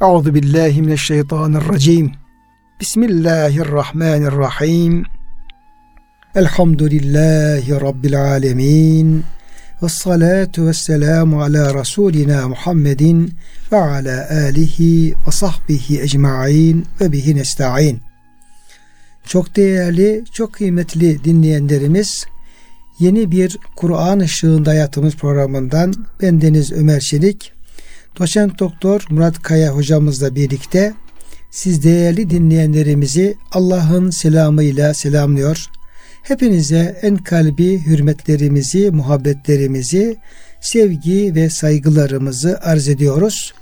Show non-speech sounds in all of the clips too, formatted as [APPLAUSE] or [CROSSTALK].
Euzu billahi mineşşeytanirracim. Bismillahirrahmanirrahim. Elhamdülillahi rabbil alamin. Ve salatu ve selamu ala Resulina Muhammedin ve ala alihi ve sahbihi ecma'in ve bihi nesta'in. Çok değerli, çok kıymetli dinleyenlerimiz, yeni bir Kur'an ışığında hayatımız programından bendeniz Ömer Çelik, doçent doktor Murat Kaya hocamızla birlikte siz değerli dinleyenlerimizi Allah'ın selamıyla selamlıyor. Hepinize en kalbi hürmetlerimizi, muhabbetlerimizi, sevgi ve saygılarımızı arz ediyoruz.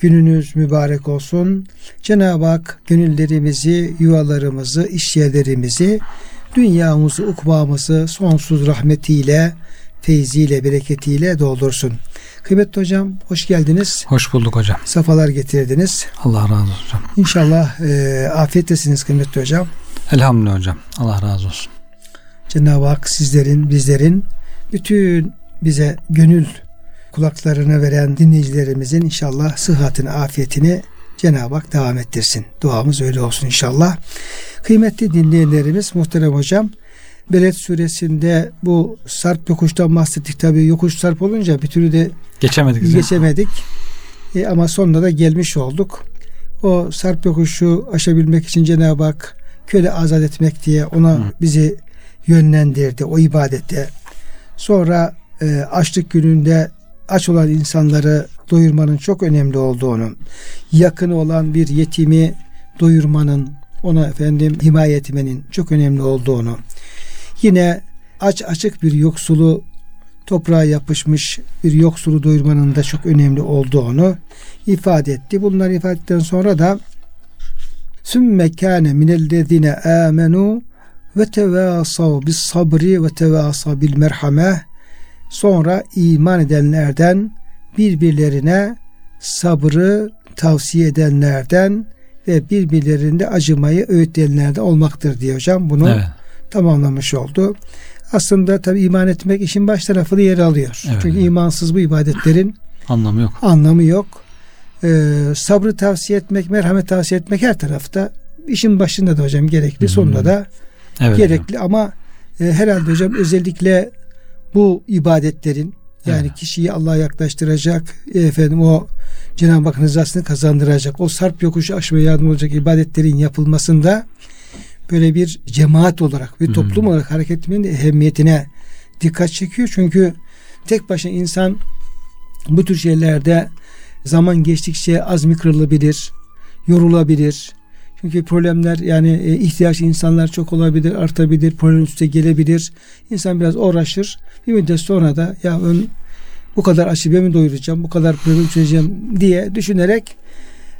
Gününüz mübarek olsun. Cenab-ı Hak gönüllerimizi, yuvalarımızı, işyerlerimizi, dünyamızı, ukbamızı sonsuz rahmetiyle, feyziyle, bereketiyle doldursun. Kıymetli hocam hoş geldiniz. Hoş bulduk hocam. Safalar getirdiniz. Allah razı olsun hocam. İnşallah e, afiyettesiniz kıymetli hocam. Elhamdülillah hocam. Allah razı olsun. Cenab-ı Hak sizlerin, bizlerin bütün bize gönül kulaklarını veren dinleyicilerimizin inşallah sıhhatini, afiyetini Cenab-ı Hak devam ettirsin. Duamız öyle olsun inşallah. Kıymetli dinleyenlerimiz, muhterem hocam, Beled suresinde bu sarp yokuştan bahsettik tabi yokuş sarp olunca bir türlü de geçemedik. Geçemedik. E, ama sonunda da gelmiş olduk. O sarp yokuşu aşabilmek için Cenab-ı Hak köle azat etmek diye ona Hı. bizi yönlendirdi o ibadette. Sonra e, açlık gününde aç olan insanları doyurmanın çok önemli olduğunu, yakın olan bir yetimi doyurmanın, ona efendim himaye etmenin çok önemli olduğunu, yine aç açık bir yoksulu toprağa yapışmış bir yoksulu doyurmanın da çok önemli olduğunu ifade etti. Bunları ifade ettikten sonra da sümme kâne minellezine âmenû ve tevâsav bis sabri ve tevâsav bil merhameh sonra iman edenlerden birbirlerine sabrı tavsiye edenlerden ve birbirlerinde acımayı öğütleyenlerden olmaktır diye hocam bunu evet. Tamamlamış oldu. Aslında tabi iman etmek işin baş tarafını yer alıyor. Evet. Çünkü imansız bu ibadetlerin [CLEARS THROAT] anlamı yok. Anlamı yok. Ee, sabrı tavsiye etmek, merhamet tavsiye etmek her tarafta işin başında da hocam gerekli, hmm. sonunda da evet, gerekli hocam. ama e, herhalde hocam özellikle bu ibadetlerin yani evet. kişiyi Allah'a yaklaştıracak, e, efendim o Cenab-ı Hakk'ın rızasını kazandıracak, o sarp yokuşu aşmaya yardım olacak ibadetlerin yapılmasında böyle bir cemaat olarak ve toplum hmm. olarak hareket etmenin ehemmiyetine dikkat çekiyor. Çünkü tek başına insan bu tür şeylerde zaman geçtikçe azmi kırılabilir, yorulabilir. Çünkü problemler yani e, ihtiyaç insanlar çok olabilir, artabilir, problem üste gelebilir. İnsan biraz uğraşır. Bir müddet sonra da ya ön bu kadar aşı ben mi doyuracağım, bu kadar problem çözeceğim diye düşünerek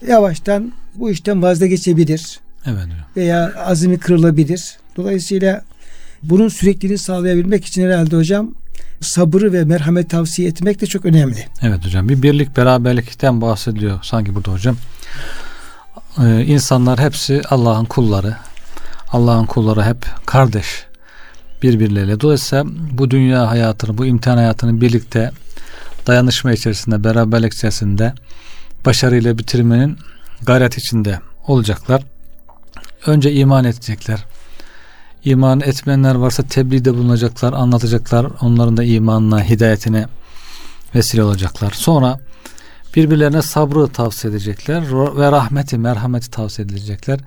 yavaştan bu işten vazgeçebilir. Evet. Veya azmi kırılabilir. Dolayısıyla bunun sürekliliğini sağlayabilmek için herhalde hocam sabırı ve merhamet tavsiye etmek de çok önemli. Evet hocam bir birlik beraberlikten bahsediyor sanki burada hocam. Ee, insanlar hepsi Allah'ın kulları. Allah'ın kulları hep kardeş birbirleriyle. Dolayısıyla bu dünya hayatını, bu imtihan hayatını birlikte dayanışma içerisinde, beraberlik içerisinde başarıyla bitirmenin gayret içinde olacaklar. Önce iman edecekler. İman etmeyenler varsa tebliğde bulunacaklar, anlatacaklar. Onların da imanına, hidayetine vesile olacaklar. Sonra birbirlerine sabrı tavsiye edecekler ve rahmeti, merhameti tavsiye edecekler.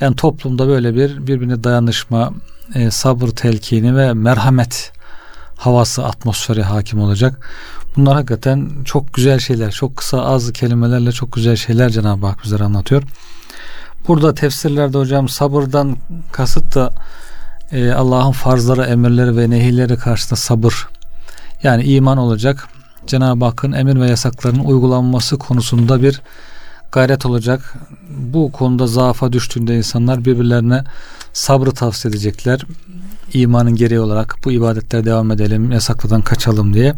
Yani toplumda böyle bir birbirine dayanışma, e, sabır telkini ve merhamet havası, atmosferi hakim olacak. Bunlar hakikaten çok güzel şeyler. Çok kısa az kelimelerle çok güzel şeyler Cenab-ı Hak bizlere anlatıyor. Burada tefsirlerde hocam sabırdan kasıt da e, Allah'ın farzları, emirleri ve nehirleri karşısında sabır. Yani iman olacak. Cenab-ı Hakk'ın emir ve yasaklarının uygulanması konusunda bir gayret olacak. Bu konuda zaafa düştüğünde insanlar birbirlerine sabrı tavsiye edecekler. İmanın gereği olarak bu ibadetlere devam edelim, yasaklardan kaçalım diye.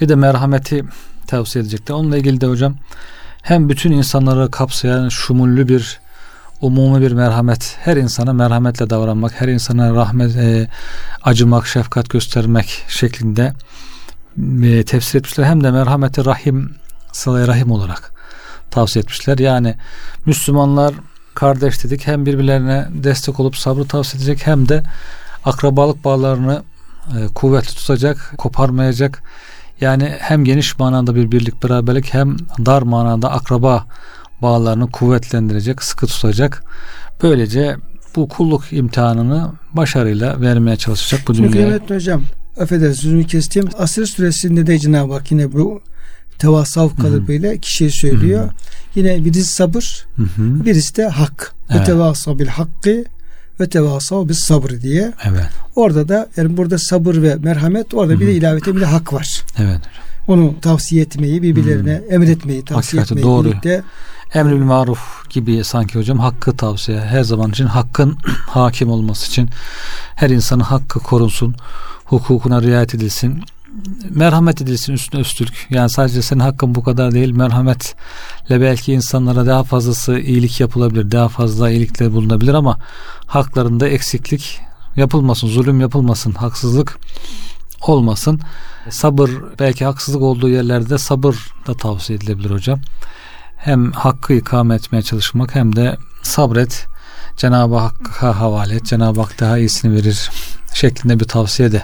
Bir de merhameti tavsiye edecekler. Onunla ilgili de hocam hem bütün insanları kapsayan şumullü bir umumi bir merhamet, her insana merhametle davranmak, her insana rahmet, e, acımak, şefkat göstermek şeklinde e, tefsir etmişler. Hem de merhameti rahim, sılay rahim olarak tavsiye etmişler. Yani Müslümanlar kardeş dedik hem birbirlerine destek olup sabrı tavsiye edecek hem de akrabalık bağlarını e, kuvvetli tutacak, koparmayacak. Yani hem geniş manada bir birlik beraberlik hem dar manada akraba bağlarını kuvvetlendirecek, sıkı tutacak. Böylece bu kulluk imtihanını başarıyla vermeye çalışacak bu Çünkü dünyaya. Mehmet Hocam affedersiniz sözünü kestiğim Asır suresinde de Cenab-ı Hak yine bu tevassav kalıbıyla kişiye söylüyor. Hı-hı. Yine birisi sabır, Hı hı. birisi de hak. Evet. Ve tevasav bil hakkı ve tevasav bis sabr diye. Evet. Orada da yani burada sabır ve merhamet orada bir de ilaveten bir de hak var. Evet. Onu tavsiye etmeyi, birbirlerine emretmeyi, tavsiye Hakikati etmeyi doğru. birlikte Emri bil maruf gibi sanki hocam hakkı tavsiye. Her zaman için hakkın [CLEARS THROAT] hakim olması için her insanın hakkı korunsun hukukuna riayet edilsin merhamet edilsin üstüne üstlük. Yani sadece senin hakkın bu kadar değil merhametle belki insanlara daha fazlası iyilik yapılabilir daha fazla iyilikler bulunabilir ama haklarında eksiklik yapılmasın zulüm yapılmasın haksızlık olmasın. Sabır belki haksızlık olduğu yerlerde sabır da tavsiye edilebilir hocam hem hakkı ikame etmeye çalışmak hem de sabret Cenab-ı Hakk'a havale et Cenab-ı Hak daha iyisini verir şeklinde bir tavsiye de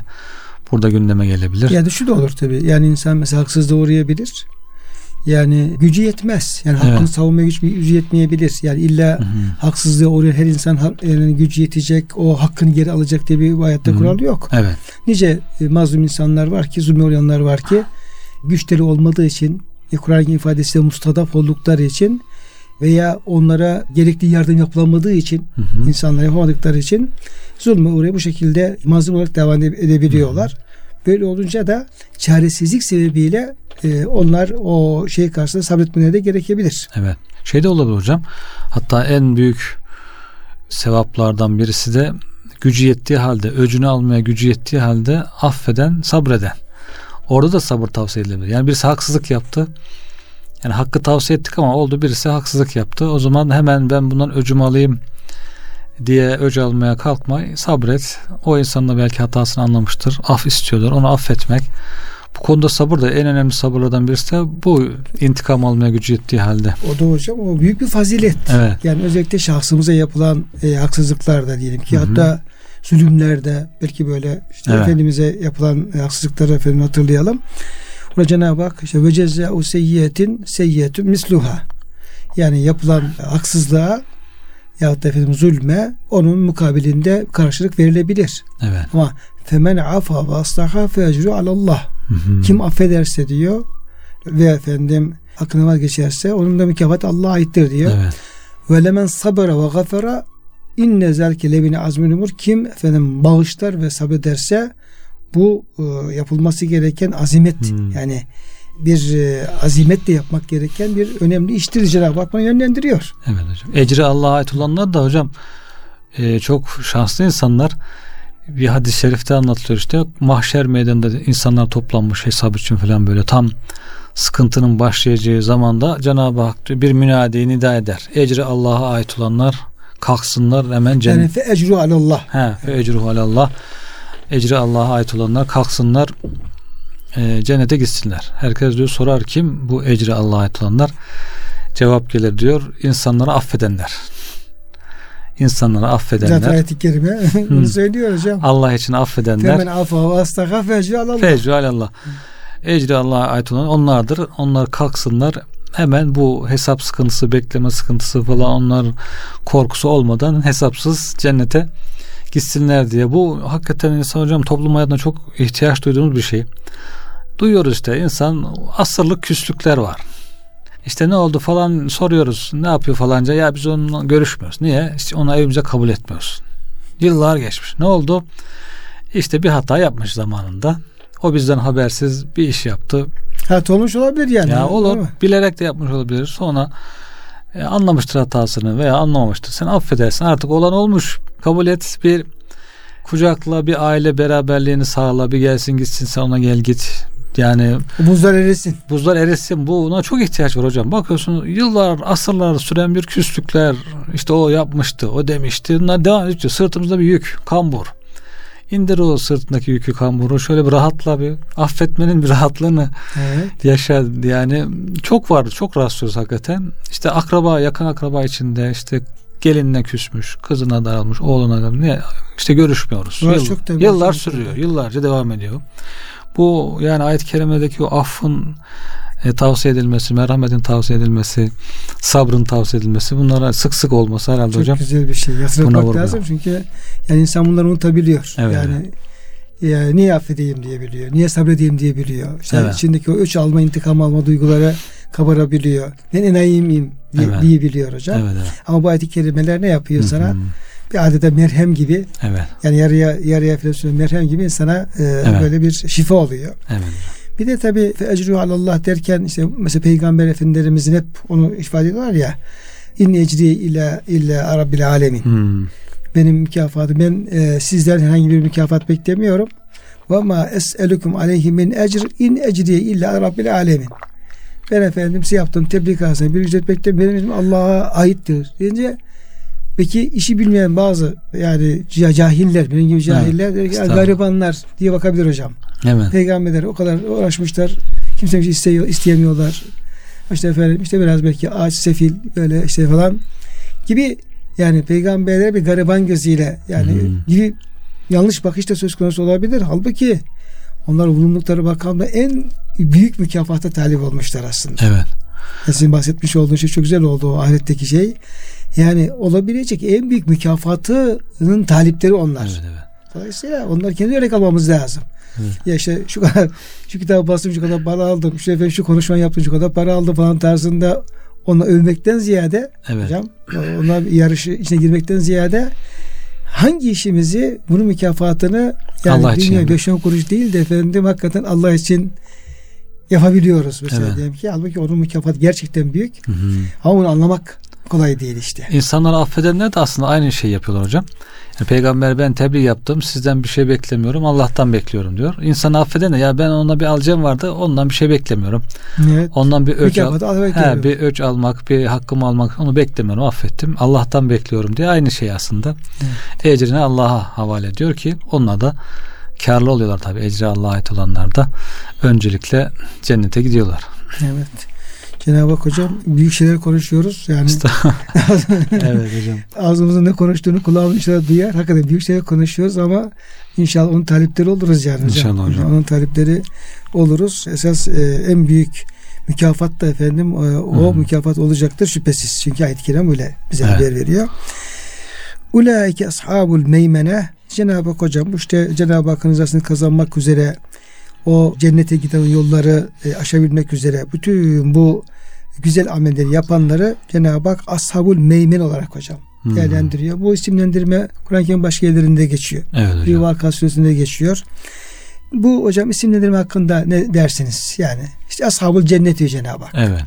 burada gündeme gelebilir. Yani şu da olur tabii. Yani insan mesela haksızlığa uğrayabilir. Yani gücü yetmez. Yani hakkını Evet. savunmaya gücü, gücü yetmeyebilir. Yani illa Hı hı. haksızlığa uğrayan her insan yani gücü yetecek, o hakkını geri alacak diye bir hayatta Hı hı. kural yok. Evet. Nice e, mazlum insanlar var ki, zulme uğrayanlar var ki güçleri olmadığı için, e, Kur'an'ın ifadesiyle mustadaf oldukları için veya onlara gerekli yardım yapılamadığı için Hı hı. insanlar yapamadıkları için zulme uğrayıp bu şekilde mazlum olarak devam ede- edebiliyorlar. Böyle olunca da çaresizlik sebebiyle e, onlar o şey karşısında sabretmeleri de gerekebilir. Evet. Şey de olabilir hocam. Hatta en büyük sevaplardan birisi de gücü yettiği halde, öcünü almaya gücü yettiği halde affeden, sabreden. Orada da sabır tavsiye edilebilir. Yani birisi haksızlık yaptı. Yani hakkı tavsiye ettik ama oldu birisi haksızlık yaptı. O zaman hemen ben bundan öcümü alayım diye öc almaya kalkma. Sabret. O insan da belki hatasını anlamıştır. Af istiyorlar. Onu affetmek. Bu konuda sabır da en önemli sabırlardan birisi de bu intikam almaya gücü yettiği halde. O da hocam o büyük bir fazilet. Evet. Yani özellikle şahsımıza yapılan e, haksızlıklarda diyelim ki Hı hı. hatta zulümlerde belki böyle işte Evet. Efendimiz'e yapılan e, haksızlıkları efendim hatırlayalım. Burada Cenab-ı Hak işte ve cezâ'u seyyiyetin seyyiyetun misluha. Yani yapılan haksızlığa yahut da efendim zulme onun mukabilinde karşılık verilebilir. Evet. Ama femen afa ve aslaha fe ecru alallah. Kim affederse diyor ve efendim hakkını vazgeçerse onun da mükafat Allah'a aittir diyor. Evet. Ve lemen sabara ve gafara inne zelke lebine azmin umur. Kim efendim bağışlar ve sabrederse bu e, yapılması gereken azimet Hmm. yani bir e, azimetle yapmak gereken bir önemli iştir Cenab-ı Hak yönlendiriyor. Evet hocam. Ecri Allah'a ait olanlar da hocam e, çok şanslı insanlar. Bir hadis-i şerifte anlatılıyor işte mahşer meydanında insanlar toplanmış hesap için falan böyle tam sıkıntının başlayacağı zamanda Cenab-ı Hak bir münadiyi nida eder. Ecri Allah'a ait olanlar kalksınlar hemen Yani cennet. fe ecru alallah. He, fe ecruhu alallah. Ecri Allah'a ait olanlar kalksınlar e, cennete gitsinler. Herkes diyor sorar kim? Bu ecri Allah'a ait olanlar. Cevap gelir diyor. insanları affedenler. İnsanları affedenler. Zaten ayet-i kerime [LAUGHS] bunu söylüyor hocam. Allah için affedenler. Femen afa ve astaga fe ecru alallah. Fecru alallah. Ecri Allah'a ait olan onlardır. Onlar kalksınlar. Hemen bu hesap sıkıntısı, bekleme sıkıntısı falan onlar korkusu olmadan hesapsız cennete gitsinler diye. Bu hakikaten insan hocam toplum hayatında çok ihtiyaç duyduğumuz bir şey. Duyuyoruz işte insan asırlık küslükler var. İşte ne oldu falan soruyoruz. Ne yapıyor falanca? Ya biz onunla görüşmüyoruz. Niye? İşte onu evimize kabul etmiyoruz. Yıllar geçmiş. Ne oldu? İşte bir hata yapmış zamanında. O bizden habersiz bir iş yaptı. Hat olmuş olabilir yani. Ya olur. Bilerek de yapmış olabilir. Sonra e, anlamıştır hatasını veya anlamamıştır. Sen affedersin. Artık olan olmuş. Kabul et. Bir kucakla bir aile beraberliğini sağla. Bir gelsin gitsin sen ona gel git. Yani Buzlar erisin. buzlar erisin. Buna çok ihtiyaç var hocam. Bakıyorsun yıllar, asırlar süren bir küslükler. işte o yapmıştı, o demişti. Bunlar devam ediyor. Sırtımızda bir yük, kambur. İndir o sırtındaki yükü kamburu şöyle bir rahatla bir affetmenin bir rahatlığını Evet. yaşa yani çok var çok rastlıyoruz hakikaten. İşte akraba yakın akraba içinde işte gelinle küsmüş kızına daralmış oğluna daralmış ne işte görüşmüyoruz. Var Yıl- çok yıllar sürüyor yıllarca devam ediyor. Bu yani ayet-i kerimedeki o affın e, tavsiye edilmesi, merhametin tavsiye edilmesi, sabrın tavsiye edilmesi bunlara sık sık olması herhalde Çok hocam. güzel bir şey. Yatırmak lazım çünkü yani insan bunları unutabiliyor. Evet. Yani yani niye affedeyim diyebiliyor. Niye sabredeyim diyebiliyor. İşte Evet. içindeki o üç alma, intikam alma duyguları kabarabiliyor. Ben enayiyim miyim diye, Evet. diyebiliyor hocam. Evet, evet. Ama bu ayet-i kerimeler ne yapıyor Hı sana? Bir adeta merhem gibi Evet, yani yarıya yarıya filan merhem gibi insana e, böyle bir şifa oluyor. evet. Bir de tabi ecru alallah derken işte mesela Peygamber Efendilerimizin hep onu ifade ediyorlar ya in ecri illa illa rabbil alemin. Hmm. Benim mükafatım ben e, sizden herhangi bir mükafat beklemiyorum. Ve ma es'elukum aleyhi min ecr in ecriye illa rabbil alemin. Ben efendim size yaptığım tebliğ karşısında bir ücret beklemiyorum. Benim Allah'a aittir. Deyince peki işi bilmeyen bazı yani ca- cahiller benim gibi cahiller der ki, garibanlar diye bakabilir hocam. Evet. Peygamberler o kadar uğraşmışlar. Kimse bir şey isteyiyor, isteyemiyorlar. İşte efendim işte biraz belki ağaç sefil böyle işte falan gibi yani peygamberlere bir gariban gözüyle yani Hmm. gibi yanlış bakış da söz konusu olabilir. Halbuki onlar bulundukları makamda en büyük mükafata talip olmuşlar aslında. Evet. Sizin bahsetmiş olduğunuz şey çok güzel oldu o ahiretteki şey. Yani olabilecek en büyük mükafatının talipleri onlar. Evet, evet. Dolayısıyla onlar kendi örnek almamız lazım. Evet. Ya işte şu kadar şu kitabı bastım şu kadar para aldım. Şu efendim şu konuşma yaptım şu kadar para aldım falan tarzında onu övmekten ziyade Evet. hocam onlar yarışı içine girmekten ziyade hangi işimizi bunun mükafatını yani Allah dünya. 5-10 kuruş değil de efendim hakikaten Allah için yapabiliyoruz mesela Evet. diyelim ki halbuki onun mükafatı gerçekten büyük Hı hı. ama bunu anlamak kolay değil işte. İnsanları affedenler de aslında aynı şeyi yapıyorlar hocam. Yani peygamber ben tebliğ yaptım sizden bir şey beklemiyorum Allah'tan bekliyorum diyor. İnsanı affeden de ya ben ona bir alacağım vardı ondan bir şey beklemiyorum. Evet. Ondan bir öç al, he, bir öç almak bir hakkımı almak onu beklemiyorum affettim Allah'tan bekliyorum diye aynı şey aslında. Ecrini Allah'a havale ediyor ki onunla da karlı oluyorlar tabi ecri Allah'a ait olanlar da öncelikle cennete gidiyorlar. Evet. Cenab-ı Hak hocam büyük şeyler konuşuyoruz. Yani [LAUGHS] evet hocam. ağzımızın ne konuştuğunu kulağımız inşallah duyar. Hakikaten büyük şeyler konuşuyoruz ama inşallah onun talipleri oluruz yani hocam. İnşallah hocam. Onun talipleri oluruz. Esas e, en büyük mükafat da efendim e, o Hı. mükafat olacaktır şüphesiz. Çünkü ayet-i kerim öyle bize Evet. haber veriyor. Ulaike ashabul meymene Cenab-ı Hak hocam işte Cenab-ı Hakk'ın rızasını kazanmak üzere o cennete giden yolları e, aşabilmek üzere bütün bu güzel amelleri yapanları Cenab-ı Hak ashabul meymen olarak hocam Hmm. değerlendiriyor. Bu isimlendirme Kur'an-ı Kerim başka yerlerinde geçiyor. Evet Bir. Vaka suresinde geçiyor. Bu hocam isimlendirme hakkında ne dersiniz? Yani işte ashabul cennet diyor Cenab-ı Hak. Evet.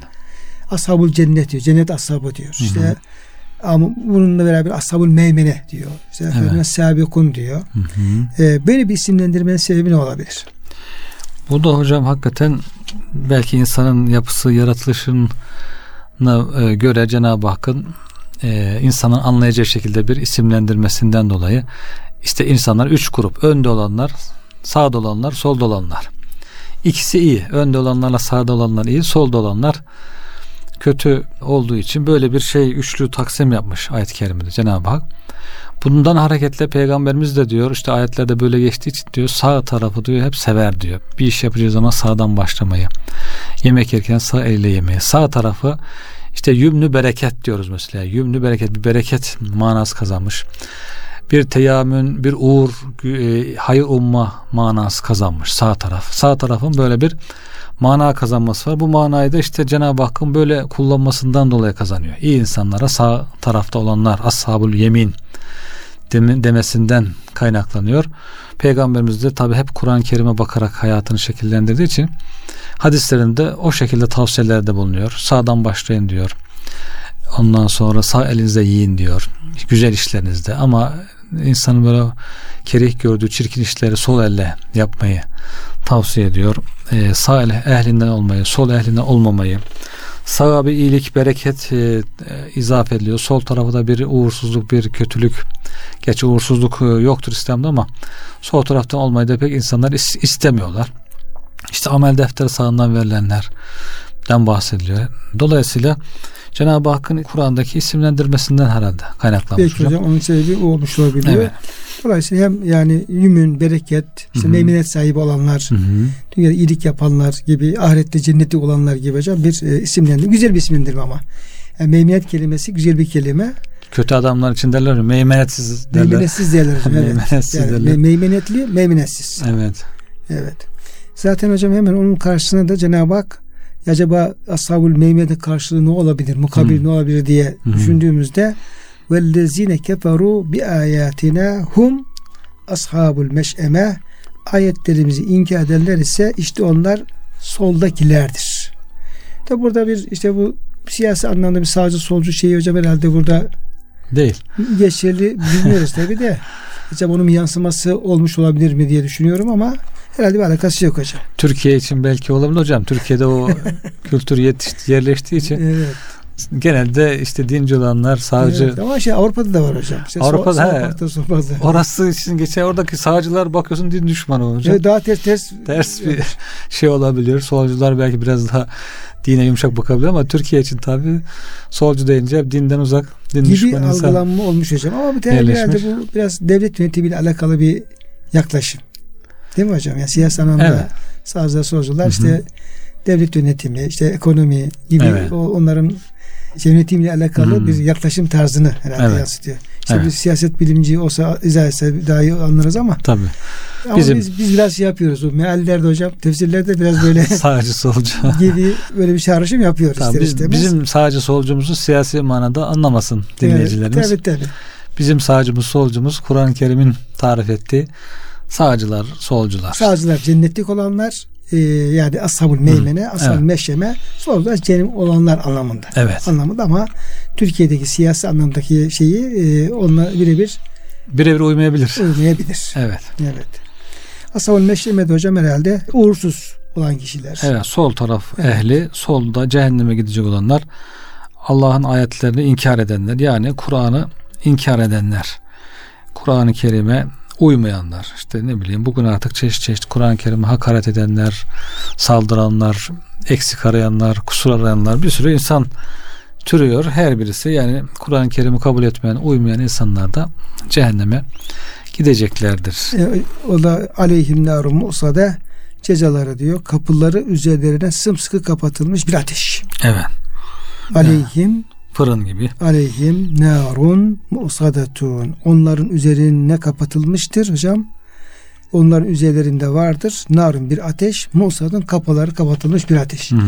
Ashabul cennet diyor. Cennet ashabı diyor. Hı hı. İşte ama bununla beraber ashabul meymene diyor. İşte Evet. sabikun diyor. Hı hı. Ee, böyle bir isimlendirmenin sebebi ne olabilir? Bu da hocam hakikaten belki insanın yapısı yaratılışına e, göre Cenab-ı Hakk'ın e, insanın anlayacağı şekilde bir isimlendirmesinden dolayı işte insanlar üç grup. Önde olanlar sağda olanlar solda olanlar. İkisi iyi. Önde olanlarla sağda olanlar iyi solda olanlar kötü olduğu için böyle bir şey üçlü taksim yapmış ayet-i kerimede Cenab-ı Hak bundan hareketle peygamberimiz de diyor işte ayetlerde böyle geçtiği için diyor sağ tarafı diyor hep sever diyor. Bir iş yapacağı zaman sağdan başlamayı. Yemek yerken sağ elle yemeyi. Sağ tarafı işte yümlü bereket diyoruz mesela. Yümlü bereket bir bereket manası kazanmış. Bir teyamün, bir uğur, e, hayır umma manası kazanmış sağ taraf. Sağ tarafın böyle bir mana kazanması var. Bu manayı da işte Cenab-ı Hakk'ın böyle kullanmasından dolayı kazanıyor. İyi insanlara sağ tarafta olanlar ashabul yemin demesinden kaynaklanıyor. Peygamberimiz de tabi hep Kur'an-ı Kerim'e bakarak hayatını şekillendirdiği için hadislerinde o şekilde tavsiyelerde bulunuyor. Sağdan başlayın diyor. Ondan sonra sağ elinizde yiyin diyor. Güzel işlerinizde ama insanın böyle kerih gördüğü çirkin işleri sol elle yapmayı tavsiye ediyor. Ee, sağ ehlinden olmayı, sol ehlinden olmamayı, Sağa bir iyilik, bereket e, e, izafe ediliyor. Sol tarafa da bir uğursuzluk, bir kötülük. Gerçi uğursuzluk e, yoktur İslam'da ama sol taraftan olmayı da pek insanlar is- istemiyorlar. İşte amel defteri sağından verilenlerden bahsediliyor. Dolayısıyla Cenab-ı Hakk'ın Kur'an'daki isimlendirmesinden herhalde kaynaklanmış. Belki hocam onun sebebi o olmuş olabiliyor. Evet. Dolayısıyla hem yani yümün, bereket, işte meymenet sahibi olanlar, Hı hı. dünyada iyilik yapanlar gibi, ahirette cenneti olanlar gibi hocam bir e, isimlendirme. Güzel bir isimlendirme ama. Yani meymenet kelimesi güzel bir kelime. Kötü adamlar için derler ya, meymenetsiz derler. Meymenetsiz derler hocam. Evet. Meymenetsiz Yani derler. me- meymenetli, meymenetsiz. Evet. Evet. Zaten hocam hemen onun karşısına da Cenab-ı Hak acaba ashabul meymenet karşılığı ne olabilir, mukabil Hı. ne olabilir diye Hı. düşündüğümüzde vellezine keferu bi ayatina hum ashabul meş'eme ayetlerimizi inkar ederler ise işte onlar soldakilerdir. Tabi burada bir işte bu siyasi anlamda bir sağcı solcu şeyi hocam herhalde burada Değil. geçerli bilmiyoruz tabi de. [LAUGHS] Acaba onun bir yansıması olmuş olabilir mi diye düşünüyorum ama herhalde bir alakası yok hocam. Türkiye için belki olabilir hocam. Türkiye'de o [LAUGHS] kültür yetişti, yerleştiği için Evet. genelde işte dinci olanlar, sağcı evet. Ama şey Avrupa'da da var hocam. İşte Avrupa'da, sol, he. sokakta, sokakta. orası için geçen oradaki sağcılar bakıyorsun din düşmanı hocam. Evet, daha ters ters. Ters bir [LAUGHS] şey olabiliyor. Solcular belki biraz daha dine yumuşak bakabilir ama Türkiye için tabii solcu deyince hep dinden uzak, din gibi düşman insan. algılanma olmuş hocam. Ama bir tane Yerleşmiş. herhalde bu biraz devlet yönetimiyle alakalı bir yaklaşım. Değil mi hocam? Yani siyasi anlamda Evet. sağcılar, solcular işte devlet yönetimi, işte ekonomi gibi Evet. o, onların yönetimle alakalı Hı. bir yaklaşım tarzını herhalde Evet. yansıtıyor. İşte Evet. bir siyaset bilimci olsa izah etse daha iyi anlarız ama, Tabii. ama Bizim- biz, biz biraz şey yapıyoruz. O meallerde hocam, tefsirlerde biraz böyle [LAUGHS] Sağcı solcu. [LAUGHS] gibi böyle bir çağrışım yapıyoruz ister biz, istemez. bizim sağcı solcumuzu siyasi manada anlamasın dinleyicilerimiz. Evet, tabii tabii. Bizim sağcımız solcumuz Kur'an-ı Kerim'in tarif ettiği sağcılar, solcular. Sağcılar cennetlik olanlar e, yani ashabul meymene, ashab Evet. meşyeme, solcular cennet olanlar anlamında. Evet. Anlamında ama Türkiye'deki siyasi anlamdaki şeyi e, onunla birebir Birebir uymayabilir. uymayabilir. Evet. Evet. Ashabul meşyeme de hocam herhalde uğursuz olan kişiler. Evet, sol taraf Evet. ehli, solda cehenneme gidecek olanlar Allah'ın ayetlerini inkar edenler yani Kur'an'ı inkar edenler. Kur'an-ı Kerim'e uymayanlar. işte ne bileyim bugün artık çeşit çeşit Kur'an-ı Kerim'e hakaret edenler, saldıranlar, eksik arayanlar, kusur arayanlar bir sürü insan türüyor. Her birisi yani Kur'an-ı Kerim'i kabul etmeyen, uymayan insanlar da cehenneme gideceklerdir. E, o da aleyhim narum musade cezaları diyor. Kapıları üzerlerine sımsıkı kapatılmış bir ateş. Evet. Aleyhim Fırın gibi. aleyhim narun musadetun. Onların üzerine kapatılmıştır hocam. Onların üzerlerinde vardır. Narun bir ateş. Musadın kapıları kapatılmış bir ateş. Hmm.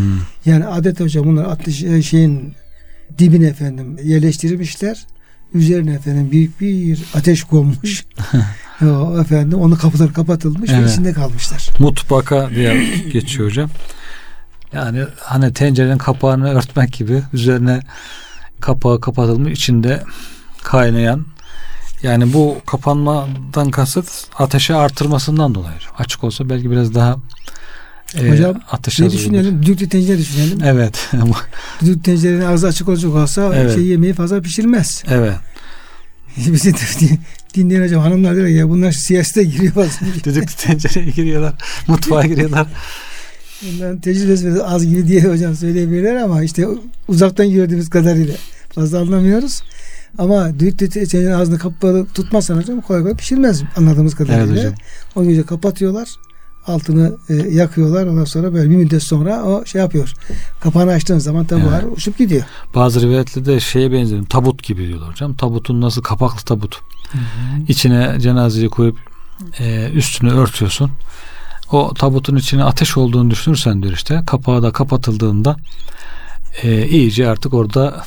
Yani adet hocam bunlar ateş e, şeyin dibine efendim yerleştirmişler. Üzerine efendim büyük bir ateş konmuş. [LAUGHS] o, efendim onu kapıları kapatılmış ve Evet. içinde kalmışlar. Mutbaka diye [COUGHS] geçiyor hocam. Yani hani tencerenin kapağını örtmek gibi üzerine kapağı kapatılmış içinde kaynayan yani bu kapanmadan kasıt ateşi artırmasından dolayı. Açık olsa belki biraz daha e, Hocam, ateş Ne düşünelim? Düdüklü tencere düşünelim. Evet. [LAUGHS] Düdüklü tencerenin ağzı açık olacak olsa Evet. şey yemeği fazla pişirmez. evet. [LAUGHS] Bizi dinleyen hocam hanımlar diyor ya bunlar siyasete giriyor [LAUGHS] bazen. Düdüklü tencereye giriyorlar. Mutfağa giriyorlar. Bunların tecrübesi biraz az gibi diye hocam söyleyebilirler ama işte uzaktan gördüğümüz kadarıyla fazla anlamıyoruz. Ama düdüklü tencerenin ağzını kapalı tutmazsan hocam kolay kolay pişirmez anladığımız kadarıyla. Evet hocam. O yüzden kapatıyorlar. Altını e, yakıyorlar. Ondan sonra böyle bir müddet sonra o şey yapıyor. Kapağını açtığın zaman tabi Evet. uçup gidiyor. Bazı rivayetlerde şeye benziyor. Tabut gibi diyorlar hocam. Tabutun nasıl kapaklı tabut. İçine cenazeyi koyup e, üstünü örtüyorsun. O tabutun içine ateş olduğunu düşünürsen diyor işte kapağı da kapatıldığında e, iyice artık orada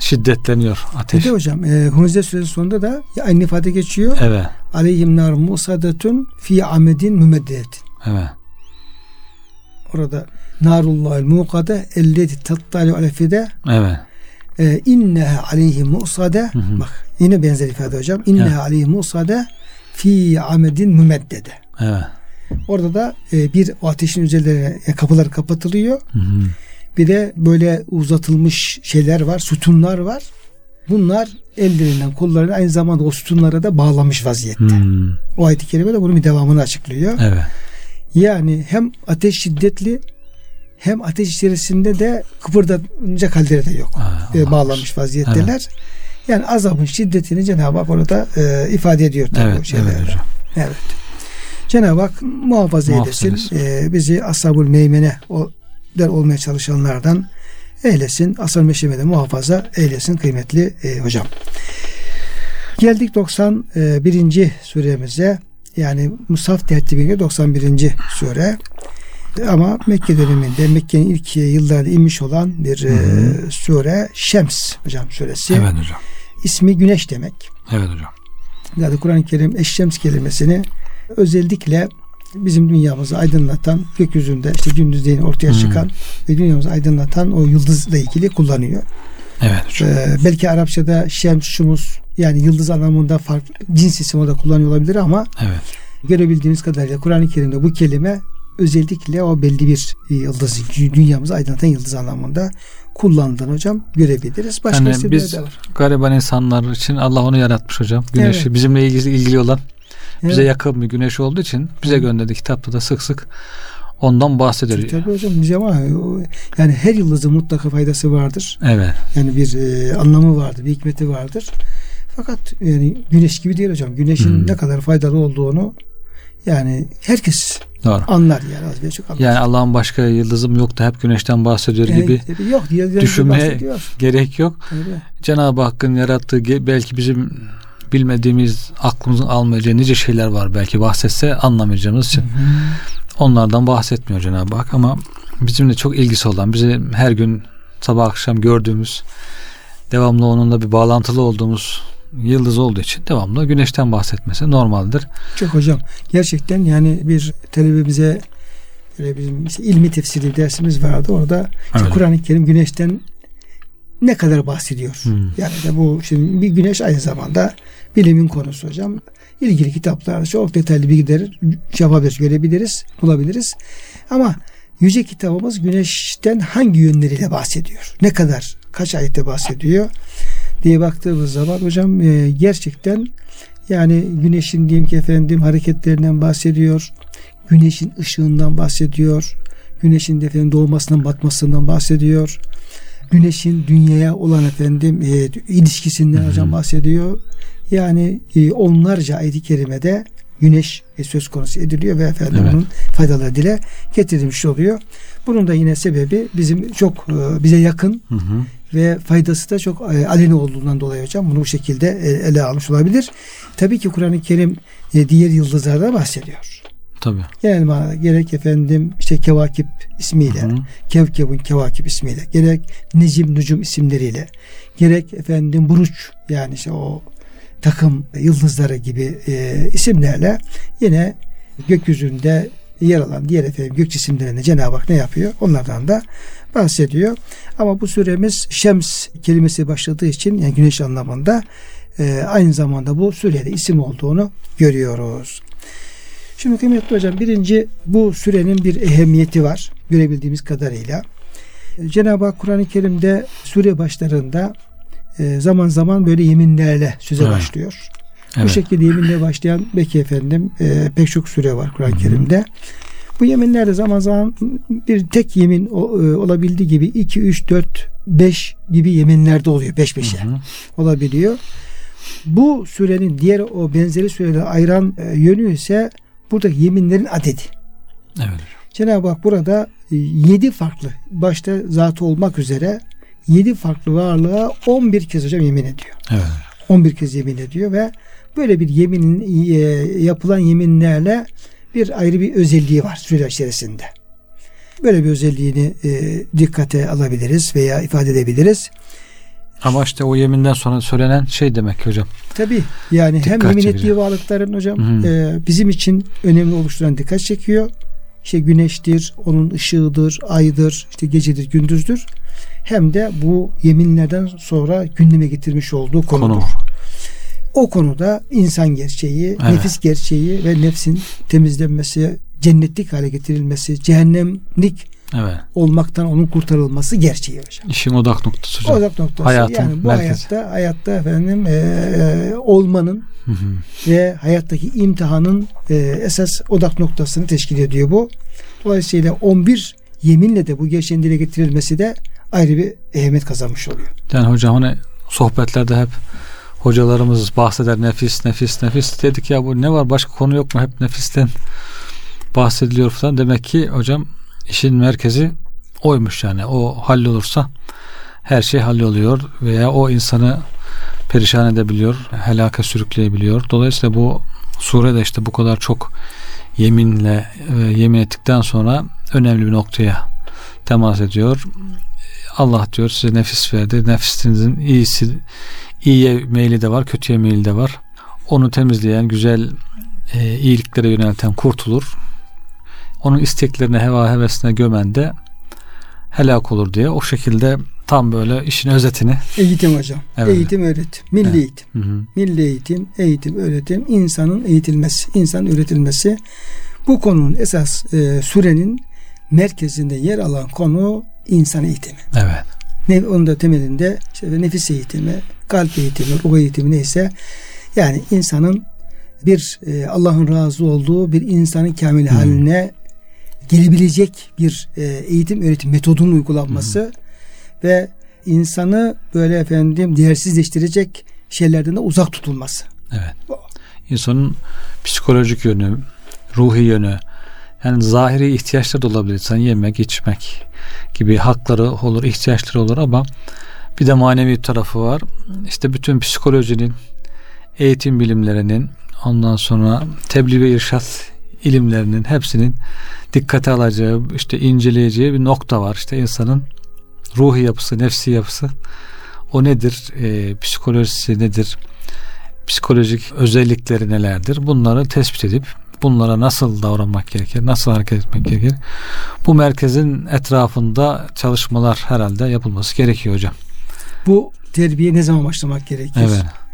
şiddetleniyor Bir ateş. de hocam e, Hunze suresi sonunda da aynı ifade geçiyor. Evet. Aleyhim nar musadetun fi amedin mümeddetin. Evet. Orada narullahil muqade elleti tattali alefide Evet. e, inneha aleyhim musade bak yine benzer ifade hocam. İnneha Evet. aleyhim musade fi amedin mümeddede. Evet. Orada da e, bir ateşin üzerlerine e, kapılar kapatılıyor Hı hı. Bir de böyle uzatılmış şeyler var, sütunlar var. Bunlar ellerinden kollarını aynı zamanda o sütunlara da bağlamış vaziyette. Hmm. O ayet-i kerime de bunun bir devamını açıklıyor. Evet. Yani hem ateş şiddetli hem ateş içerisinde de kıpırdanacak halleri de yok. Aa, E, bağlanmış vaziyetteler. Yani azabın şiddetini Cenab-ı Hak orada e, ifade ediyor tabii Evet, şeylerde. evet hocam. Evet. Cenab-ı Hak muhafaza, Muhafaza eylesin. E, bizi ashabul meymene o der olmaya çalışanlardan eylesin. Asıl meşemede muhafaza eylesin kıymetli e, hocam. Geldik 91. suremize. Yani Musaf tertibine 91. sure. Ama Mekke döneminde Mekke'nin ilk yıllarda inmiş olan bir e, sure Şems hocam suresi. Evet hocam. İsmi güneş demek. Evet hocam. Yani Kur'an-ı Kerim eşşems kelimesini özellikle bizim dünyamızı aydınlatan gökyüzünde işte gündüzleyin ortaya Hmm. çıkan ve dünyamızı aydınlatan o yıldızla ilgili kullanıyor. Evet hocam. Ee, belki Arapçada şems, şumus yani yıldız anlamında farklı cins isim o da kullanıyor olabilir ama Evet. görebildiğimiz kadarıyla Kur'an-ı Kerim'de bu kelime özellikle o belli bir yıldız, dünyamızı aydınlatan yıldız anlamında kullandığını hocam görebiliriz. Başka Yani biz de var. gariban insanlar için Allah onu yaratmış hocam. Güneşi Evet. bizimle ilgili ilgili olan bize Evet. yakın bir güneş olduğu için bize gönderdiği kitapta da sık sık ondan bahsediyor. Tabii hocam bize o- yani her yıldızın mutlaka faydası vardır. Evet. Yani bir e, anlamı vardır, bir hikmeti vardır. Fakat yani güneş gibi değil hocam. Güneşin Hmm. ne kadar faydalı olduğunu yani herkes Doğru. anlar yani az çok anlar. Yani Allah'ın başka yıldızım yok da hep güneşten bahsediyor Yani gibi tabii yok diye diye düşünmeye gerek yok. Öyle. Cenab-ı Hakk'ın yarattığı belki bizim bilmediğimiz aklımızın almayacağı nice şeyler var belki bahsetse anlamayacağımız için. Onlardan bahsetmiyor Cenab-ı Hak ama bizimle çok ilgisi olan, bizi her gün sabah akşam gördüğümüz, devamlı onunla bir bağlantılı olduğumuz yıldız olduğu için devamlı güneşten bahsetmesi normaldir. Çok hocam gerçekten yani bir talebimize böyle bizim işte ilmi tefsiri dersimiz vardı. Orada işte. Kur'an-ı Kerim güneşten ne kadar bahsediyor. Hmm. Yani de bu şimdi bir güneş aynı zamanda bilimin konusu hocam. İlgili kitaplarda çok detaylı bilgileri şey yapabiliriz, görebiliriz, bulabiliriz. Ama yüce kitabımız güneşten hangi yönleriyle bahsediyor? Ne kadar, kaç ayette bahsediyor diye baktığımız zaman hocam e, gerçekten yani güneşin diyeyim ki efendim hareketlerinden bahsediyor. Güneşin ışığından bahsediyor. Güneşin de efendim doğmasından batmasından bahsediyor. Güneşin dünyaya olan efendim e, ilişkisinden Hı hı. hocam bahsediyor. Yani e, onlarca ayet-i kerimede güneş e, söz konusu ediliyor ve efendim Evet. onun faydaları dile getirilmiş oluyor. Bunun da yine sebebi bizim çok e, bize yakın Hı hı. ve faydası da çok e, aleni olduğundan dolayı hocam bunu bu şekilde e, ele almış olabilir. Tabii ki Kur'an-ı Kerim e, diğer yıldızlarda bahsediyor. Tabii. Yani manada gerek efendim işte kevakip ismiyle, Hı hı. kevkebun kevakip ismiyle, gerek necim nucum isimleriyle, gerek efendim buruç yani işte o takım yıldızları gibi e, isimlerle yine gökyüzünde yer alan diğer efendim gök cisimlerine Cenab-ı Hak ne yapıyor? Onlardan da bahsediyor. Ama bu suremiz şems kelimesi başladığı için yani güneş anlamında e, aynı zamanda bu surede isim olduğunu görüyoruz. Şimdi kıymetli hocam birinci bu sürenin bir ehemmiyeti var görebildiğimiz kadarıyla. E, Cenab-ı Hak Kur'an-ı Kerim'de süre başlarında e, zaman zaman böyle yeminlerle söze Evet. başlıyor. Bu Evet. şekilde yeminle başlayan belki efendim e, pek çok süre var Kur'an-ı. Kerim'de. Bu yeminlerde zaman zaman bir tek yemin o- e, olabildiği gibi 2, 3, 4, 5 gibi yeminlerde oluyor. 5 5'e Hı hı. olabiliyor. Bu sürenin diğer o benzeri süreleri ayıran e, yönü ise buradaki yeminlerin adedi. Evet. Cenab-ı Hak burada 7 farklı başta zatı olmak üzere 7 farklı varlığa 11 kez hocam yemin ediyor. Evet. 11 kez yemin ediyor ve böyle bir yeminin e, yapılan yeminlerle bir ayrı bir özelliği var süre içerisinde. Böyle bir özelliğini e, dikkate alabiliriz veya ifade edebiliriz. Ama işte o yeminden sonra söylenen şey demek hocam. Tabi yani hem Dikkat yemin çekici. ettiği varlıkların hocam Hı. e, bizim için önemli oluşturan dikkat çekiyor. İşte güneştir, onun ışığıdır, aydır, işte gecedir, gündüzdür. Hem de bu yeminlerden sonra gündeme getirmiş olduğu konudur. Konu. O konuda insan gerçeği, Evet. nefis gerçeği ve nefsin temizlenmesi, cennetlik hale getirilmesi, cehennemlik Evet. olmaktan onun kurtarılması gerçeği hocam. İşin odak noktası hocam. Odak noktası. Hayatın yani bu merkezi. hayatta hayatta efendim e, e, olmanın Hı hı. ve hayattaki imtihanın e, esas odak noktasını teşkil ediyor bu. Dolayısıyla 11 yeminle de bu gerçeğin dile getirilmesi de ayrı bir ehemmiyet kazanmış oluyor. Yani hocam hani sohbetlerde hep hocalarımız bahseder nefis nefis nefis dedik ya bu ne var başka konu yok mu hep nefisten bahsediliyor falan demek ki hocam işin merkezi oymuş yani o hallolursa her şey halloluyor veya o insanı perişan edebiliyor helaka sürükleyebiliyor dolayısıyla bu surede işte bu kadar çok yeminle e, yemin ettikten sonra önemli bir noktaya temas ediyor Allah diyor size nefis verdi. Nefisinizin iyisi iyiye meyli de var, kötüye meyli de var. Onu temizleyen, güzel e, iyiliklere yönelten kurtulur. Onun isteklerine, heva hevesine gömen de helak olur diye o şekilde tam böyle işin özetini Eğitim hocam. Evet. Eğitim öğretim. Milli Evet. eğitim. hı hı, Milli eğitim, eğitim, öğretim, insanın eğitilmesi, insan üretilmesi. Bu konunun esas e, sürenin merkezinde yer alan konu insan eğitimi. evet Ne, onun da temelinde işte nefis eğitimi, kalp eğitimi, ruh eğitimi neyse yani insanın bir e, Allah'ın razı olduğu bir insanın kamil Hmm. haline gelebilecek bir e, eğitim öğretim metodunun uygulanması ve insanı böyle efendim değersizleştirecek şeylerden de uzak tutulması. evet. İnsanın psikolojik yönü, ruhi yönü yani zahiri ihtiyaçları da olabilir. Sen yemek, içmek gibi hakları olur, ihtiyaçları olur ama bir de manevi tarafı var. İşte bütün psikolojinin, eğitim bilimlerinin, ondan sonra tebliğ ve irşat ilimlerinin hepsinin dikkate alacağı, işte inceleyeceği bir nokta var. İşte insanın ruhi yapısı, nefsi yapısı o nedir? Ee, psikolojisi nedir? Psikolojik özellikleri nelerdir? Bunları tespit edip bunlara nasıl davranmak gerekir? Nasıl hareket etmek gerekir? Bu merkezin etrafında çalışmalar herhalde yapılması gerekiyor hocam. Bu terbiye ne zaman başlamak gerekir? Evet.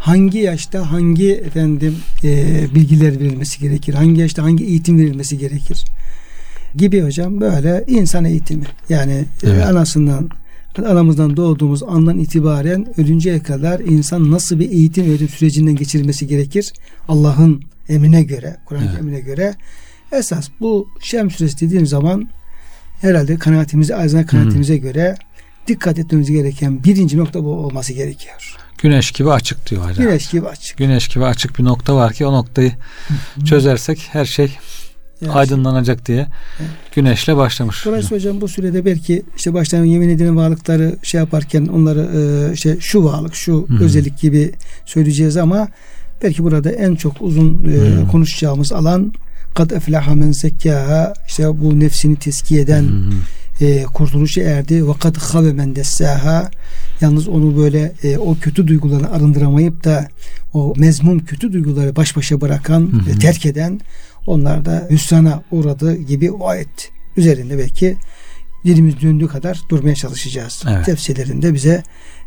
Hangi yaşta hangi efendim e, bilgiler verilmesi gerekir? Hangi yaşta hangi eğitim verilmesi gerekir? Gibi hocam böyle insan eğitimi. Yani e, Evet. anasından anamızdan doğduğumuz andan itibaren ölünceye kadar insan nasıl bir eğitim öğretim sürecinden geçirilmesi gerekir? Allah'ın emrine göre, Kur'an Evet. emrine göre. Esas bu Şem suresi dediğim zaman herhalde kanaatimize, azına kanaatimize göre dikkat etmemiz gereken birinci nokta bu olması gerekiyor. Güneş gibi açık diyor hocam. Güneş gibi açık. Güneş gibi açık bir nokta var ki o noktayı çözersek her şey Yani aydınlanacak diye güneşle başlamış. Dolayısıyla hocam bu sürede belki işte baştan yemin edilen varlıkları şey yaparken onları e, işte şu varlık şu Hı. özellik gibi söyleyeceğiz ama belki burada en çok uzun e, Hı. konuşacağımız alan kad eflaha men zekkaha işte bu nefsini tezkiye eden Hı hı. E, kurtuluşa erdi ve kad habe men dessaha yalnız onu böyle e, o kötü duygularını arındıramayıp da o mezmum kötü duyguları baş başa bırakan Hı hı. ve terk eden onlar da hüsrana uğradı gibi o ayet üzerinde belki dilimiz döndüğü kadar durmaya çalışacağız. Evet. Tefsirlerinde bize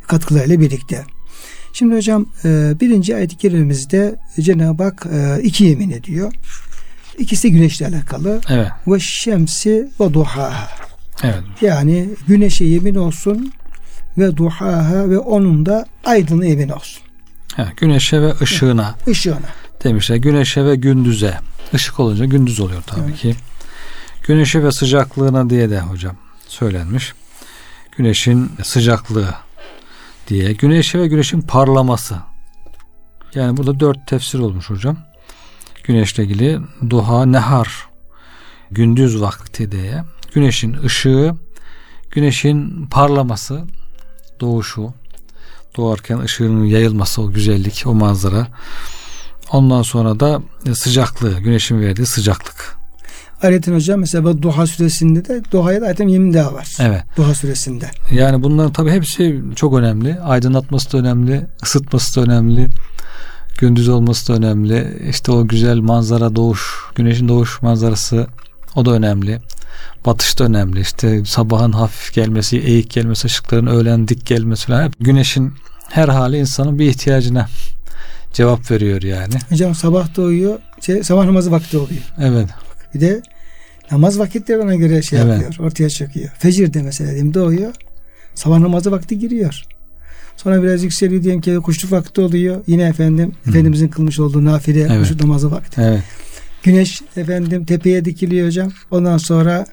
katkılarıyla birlikte. Şimdi hocam e, birinci ayet-i kerimemizde Cenab-ı Hak e, iki yemin ediyor. İkisi güneşle alakalı. Evet. Ve şemsi ve duhaha. Evet. Yani güneşe yemin olsun ve duhaha ve onun da aydınlığı yemin olsun. Evet. Güneşe ve ışığına Işığına. demişler. Güneşe ve gündüze. Işık olunca gündüz oluyor tabii Evet. ki. Güneşe ve sıcaklığına diye de hocam söylenmiş. Güneşin sıcaklığı diye. Güneşe ve güneşin parlaması. Yani burada dört tefsir olmuş hocam. Güneşle ilgili duha, nehar, gündüz vakti diye. Güneşin ışığı, güneşin parlaması, doğuşu, doğarken ışığının yayılması, o güzellik, o manzara. Ondan sonra da sıcaklığı, güneşin verdiği sıcaklık. Ayetin hocam mesela Duha suresinde de Duha'ya da ayeten yemin daha var. Evet. Duha suresinde. Yani bunların tabii hepsi çok önemli. Aydınlatması da önemli, ısıtması da önemli. Gündüz olması da önemli. İşte o güzel manzara doğuş, güneşin doğuş manzarası o da önemli. Batış da önemli. İşte sabahın hafif gelmesi, eğik gelmesi, ışıkların öğlen dik gelmesi falan. Hep güneşin her hali insanın bir ihtiyacına cevap veriyor yani. Hocam sabah doğuyor. Şey, sabah namazı vakti oluyor. Evet. Bir de Namaz vakitleri ona göre şey Evet. yapıyor. Ortaya çıkıyor. Fecirde mesela diyelim doğuyor. Sabah namazı vakti giriyor. Sonra biraz yükseliyor diyelim ki kuşluk vakti oluyor. Yine efendim Efendimizin kılmış olduğu nafile Evet. kuşluk namazı vakti. Evet. Güneş efendim tepeye dikiliyor hocam. Ondan sonra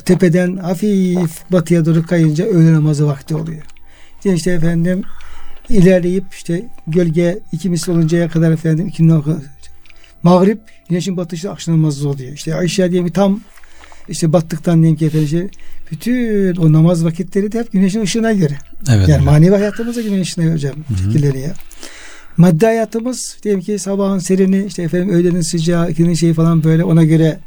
o tepeden hafif batıya doğru kayınca öğle namazı vakti oluyor. İşte, işte efendim ilerleyip işte gölge iki misli oluncaya kadar efendim iki mağrip güneşin batışı akşam namazı oluyor. İşte Ayşe diye bir tam işte battıktan diyelim ki efendim şey, bütün o namaz vakitleri de hep güneşin ışığına göre. Evet. Yani hocam. manevi hayatımız da güneşin ışığına hocam şekilleniyor. Maddi hayatımız diyelim ki sabahın serini işte efendim öğlenin sıcağı ikinin şeyi falan böyle ona göre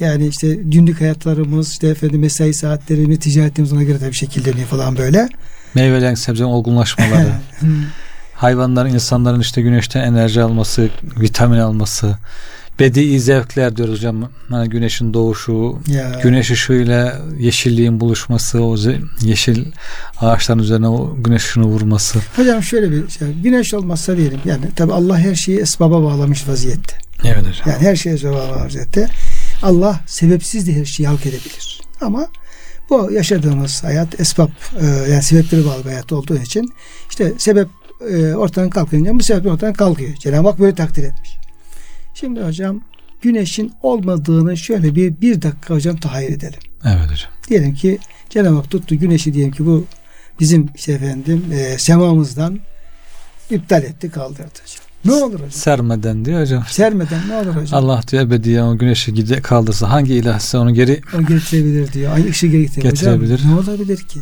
yani işte günlük hayatlarımız işte efendim mesai saatlerimiz ticaretimiz ona göre tabii şekilleniyor falan böyle. Meyvelerin sebzenin olgunlaşmaları. [LAUGHS] hayvanların, insanların işte güneşten enerji alması, vitamin alması, bedi zevkler diyoruz hocam. Hani güneşin doğuşu, ya. güneş ışığıyla yeşilliğin buluşması, o yeşil ağaçların üzerine o güneş ışığını vurması. Hocam şöyle bir şey. Güneş olmazsa diyelim yani tabi Allah her şeyi esbaba bağlamış vaziyette. Evet hocam. Yani her şeye esbaba bağlamış vaziyette. Allah sebepsiz de her şeyi halk edebilir. Ama bu yaşadığımız hayat esbab e, yani sebepleri bağlı bir hayat olduğu için işte sebep e, ortadan kalkınca bu sebep ortadan kalkıyor. Cenab-ı Hak böyle takdir etmiş. Şimdi hocam güneşin olmadığını şöyle bir bir dakika hocam tahayyül edelim. Evet hocam. Diyelim ki Cenab-ı Hak tuttu güneşi diyelim ki bu bizim işte efendim e, semamızdan iptal etti kaldırdı hocam. Ne olur hocam? Sermeden diyor hocam. Sermeden ne olur hocam? Allah diyor ebediyen o güneşi gide kaldırsa hangi ilah size onu geri O getirebilir diyor. Ay ışığı getirebilir. Getirebilir. Hocam, ne olabilir ki?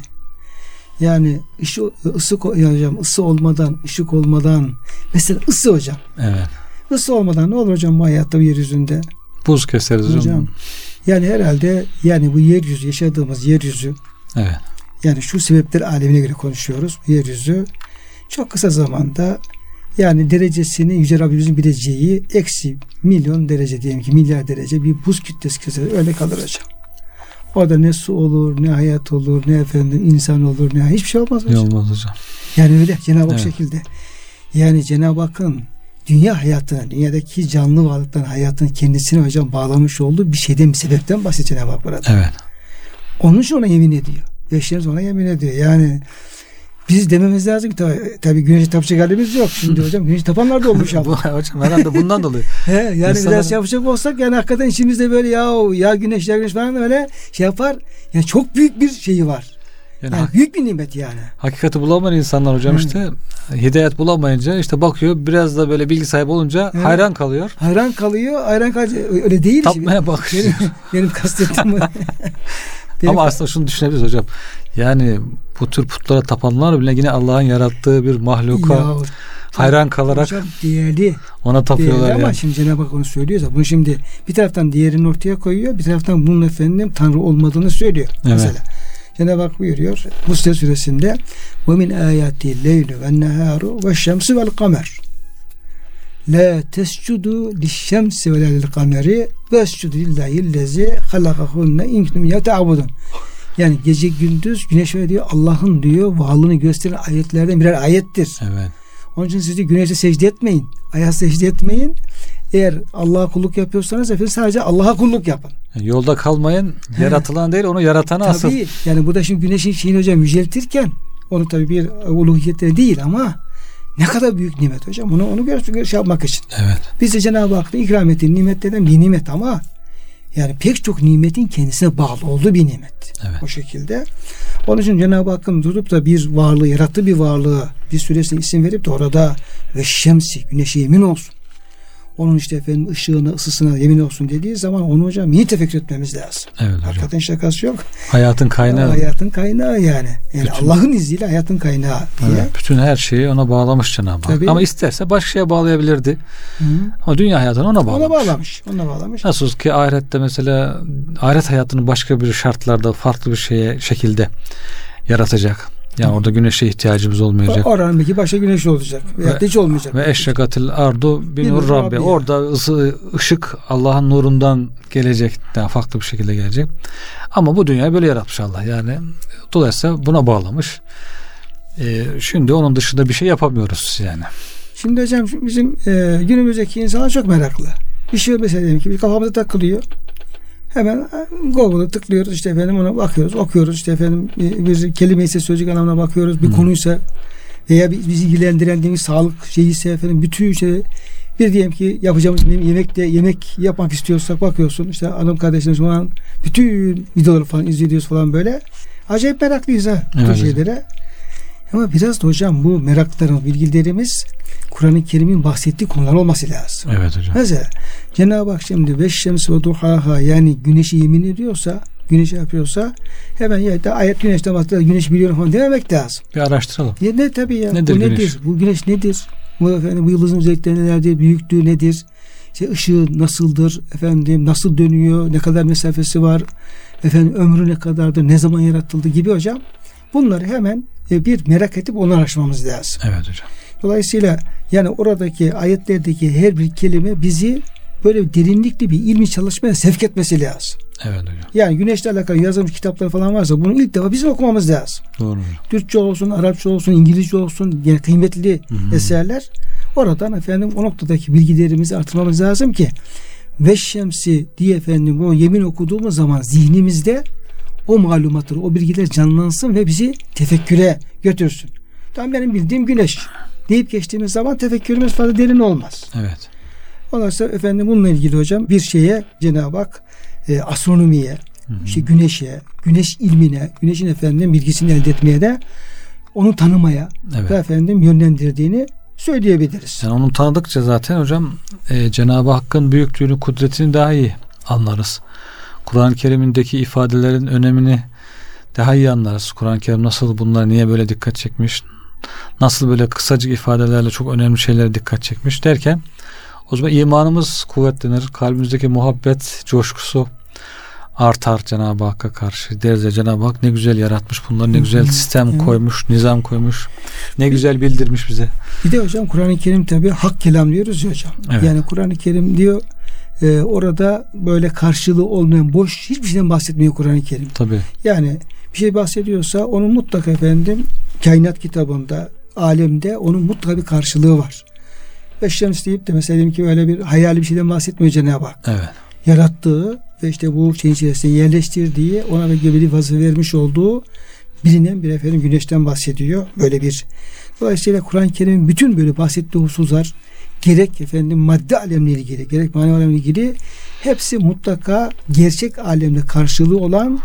Yani ışı, ısı, yani hocam, ısı olmadan, ışık olmadan mesela ısı hocam. evet Isı olmadan ne olur hocam bu hayatta bu yeryüzünde? buz keseriz hocam. Hocam. Yani herhalde yani bu yeryüzü yaşadığımız yeryüzü Evet. yani şu sebepler alemine göre konuşuyoruz. Bu yeryüzü çok kısa zamanda yani derecesini Yüce Rabbimizin bileceği eksi milyon derece diyelim ki milyar derece bir buz kütlesi keser öyle kalır hocam. Orada ne su olur, ne hayat olur, ne efendim insan olur, ne hiçbir şey olmaz hocam. olmaz hocam. Yani öyle Cenab-ı Hak Evet. şekilde. Yani Cenab-ı Hakk'ın dünya hayatına, dünyadaki canlı varlıkların hayatını kendisine hocam bağlamış olduğu bir şeyden, bir sebepten bahsediyor Cenab-ı Hak burada. Evet. Onun için ona yemin ediyor. Eşleriniz ona yemin ediyor. Yani biz dememiz lazım ki tabii, tabii güneşe tapacak halimiz yok. Şimdi [LAUGHS] hocam güneş tapanlar da olmuş ama. [LAUGHS] Hocam herhalde bundan dolayı. [LAUGHS] He, yani İnsanların- biraz yapacak olsak yani hakikaten içimizde böyle ya ya güneş ya güneş falan öyle şey yapar. Ya çok büyük bir şeyi var. Yani Yani büyük bir nimet yani. hakikati bulamayan insanlar hocam Evet. işte hidayet bulamayınca işte bakıyor biraz da böyle bilgi sahibi olunca Evet. hayran kalıyor. Hayran kalıyor. Hayran kalıyor. Öyle değil. şimdi. Tapmaya bakıyor. Benim, benim kastettiğim [LAUGHS] Ama aslında şunu düşünebiliriz hocam. Yani bu tür putlara tapanlar bile yine Allah'ın yarattığı bir mahluka Ya, hayran kalarak hocam değerli. ona tapıyorlar Değerli ama yani. şimdi Cenab-ı Hak onu söylüyorsa bunu şimdi bir taraftan diğerini ortaya koyuyor bir taraftan bunun efendim Tanrı olmadığını söylüyor. Evet. Mesela Cenab-ı Hak buyuruyor Muste suresinde ve min ayati leylu ve neharu ve şemsi vel kamer la tescudu lişşemsi ve lil kameri ve escudu lillahi lezi halakahunne in kuntum yeta'budun yani gece gündüz güneş öyle diyor Allah'ın diyor varlığını gösteren ayetlerden birer ayettir. Evet. Onun için siz de güneşe secde etmeyin. Aya secde etmeyin. Eğer Allah'a kulluk yapıyorsanız efendim sadece Allah'a kulluk yapın. Yani yolda kalmayın. Yaratılan değil onu yaratana asıl. Tabii yani burada şimdi güneşin şeyini hocam yüceltirken onu tabii bir uluhiyette değil ama ne kadar büyük nimet hocam. Onu onu gör, şey yapmak için. Evet. Biz de Cenab-ı Hakk'ın ikram ettiği nimetlerden bir nimet ama yani pek çok nimetin kendisine bağlı olduğu bir nimet. Evet. O şekilde. Onun için Cenab-ı Hakk'ın durup da bir varlığı, yarattığı bir varlığı bir süresine isim verip de orada ve şemsi, güneşe yemin olsun. Onun işte efendim ışığına, ısısına yemin olsun dediği zaman onu hocam iyi tefekkür etmemiz lazım. Evet hocam. Hakikaten şakası yok. Hayatın kaynağı. Hayatın kaynağı yani. Yani Bütün- Allah'ın izniyle hayatın kaynağı diye. Evet, bütün her şeyi ona bağlamış Cenab-ı Hak. Tabii. Ama isterse başka şeye bağlayabilirdi. Hı. Ama dünya hayatını ona bağlamış. Ona bağlamış. Ona bağlamış. Nasıl ki ahirette mesela ahiret hayatını başka bir şartlarda farklı bir şeye şekilde yaratacak. Yani orada güneşe ihtiyacımız olmayacak. Oranın belki başka güneş olacak. Veya Ve- hiç olmayacak. Ve eşrekatil ardu bin nur nur Rabbi. Orada ısı, ışık Allah'ın nurundan gelecek. Daha farklı bir şekilde gelecek. Ama bu dünyayı böyle yaratmış Allah. Yani dolayısıyla buna bağlamış. Ee, şimdi onun dışında bir şey yapamıyoruz yani. Şimdi hocam bizim e, günümüzdeki insanlar çok meraklı. Bir şey mesela diyelim ki bir kafamıza takılıyor. Hemen Google'a tıklıyoruz işte efendim ona bakıyoruz okuyoruz işte efendim bir kelime ise sözcük anlamına bakıyoruz bir Hı. konuysa veya bizi ilgilendiren diyelim sağlık şeyi ise efendim bütün şey bir diyelim ki yapacağımız yemekte yemek yapmak istiyorsak bakıyorsun işte hanım kardeşlerimiz falan bütün videoları falan izliyoruz falan böyle acayip meraklıyız ha bu Evet hocam. şeylere. Ama biraz da hocam bu meraklarımız, bilgilerimiz Kur'an-ı Kerim'in bahsettiği konular olması lazım. Evet hocam. Mesela Cenab-ı Hak şimdi ve şems ve duhaha yani güneşi yemin ediyorsa güneşi yapıyorsa hemen ya da ayet güneşten bahsediyor güneş biliyorum falan dememek lazım. Bir araştıralım. Ya ne tabii ya. Nedir bu nedir? güneş? Bu güneş nedir? Bu efendim bu yıldızın özellikleri nelerdir? Büyüklüğü nedir? İşte ışığı nasıldır? Efendim nasıl dönüyor? Ne kadar mesafesi var? Efendim ömrü ne kadardır? Ne zaman yaratıldı gibi hocam. Bunları hemen e, bir merak edip onu araştırmamız lazım. Evet hocam. Dolayısıyla yani oradaki ayetlerdeki her bir kelime bizi böyle derinlikli bir ilmi çalışmaya sevk etmesi lazım. Evet hocam. Yani güneşle alakalı yazılmış kitaplar falan varsa bunu ilk defa bizim okumamız lazım. Doğru hocam. Türkçe olsun, Arapça olsun, İngilizce olsun yani kıymetli Hı hı. eserler. Oradan efendim o noktadaki bilgilerimizi artırmamız lazım ki ve şemsi diye efendim o yemin okuduğumuz zaman zihnimizde o malumatları, o bilgiler canlansın ve bizi tefekküre götürsün. Tam benim bildiğim güneş deyip geçtiğimiz zaman tefekkürümüz fazla derin olmaz. Evet. Ondan sonra efendim bununla ilgili hocam bir şeye Cenab-ı Hak e, astronomiye, Hı hı. işte güneşe, güneş ilmine, güneşin efendim bilgisini elde etmeye de onu tanımaya Evet. ve efendim yönlendirdiğini söyleyebiliriz. Yani onu tanıdıkça zaten hocam e, Cenab-ı Hakk'ın büyüklüğünü, kudretini daha iyi anlarız. Kur'an-ı Kerim'indeki ifadelerin önemini daha iyi anlarız. Kur'an-ı Kerim nasıl bunlar niye böyle dikkat çekmiş? Nasıl böyle kısacık ifadelerle çok önemli şeylere dikkat çekmiş derken o zaman imanımız kuvvetlenir. Kalbimizdeki muhabbet, coşkusu artar Cenab-ı Hakk'a karşı. Deriz ya Cenab-ı Hak ne güzel yaratmış bunları, ne güzel sistem koymuş, nizam koymuş. Ne güzel bildirmiş bize. Bir de hocam Kur'an-ı Kerim tabi hak kelam diyoruz ya hocam. Evet. Yani Kur'an-ı Kerim diyor e, orada böyle karşılığı olmayan boş hiçbir şeyden bahsetmiyor Kur'an-ı Kerim. Tabii. Yani bir şey bahsediyorsa onun mutlaka efendim kainat kitabında, alemde onun mutlaka bir karşılığı var. Ve şems deyip de mesela diyelim ki öyle bir hayali bir şeyden bahsetmiyor Cenab-ı Hak. Evet. Yarattığı ve işte bu şeyin içerisine yerleştirdiği, ona da bir vazife vermiş olduğu bilinen bir efendim güneşten bahsediyor. Böyle bir. Dolayısıyla Kur'an-ı Kerim'in bütün böyle bahsettiği hususlar gerek efendim madde alemle ilgili, gerek manevi alemle ilgili hepsi mutlaka gerçek alemde karşılığı olan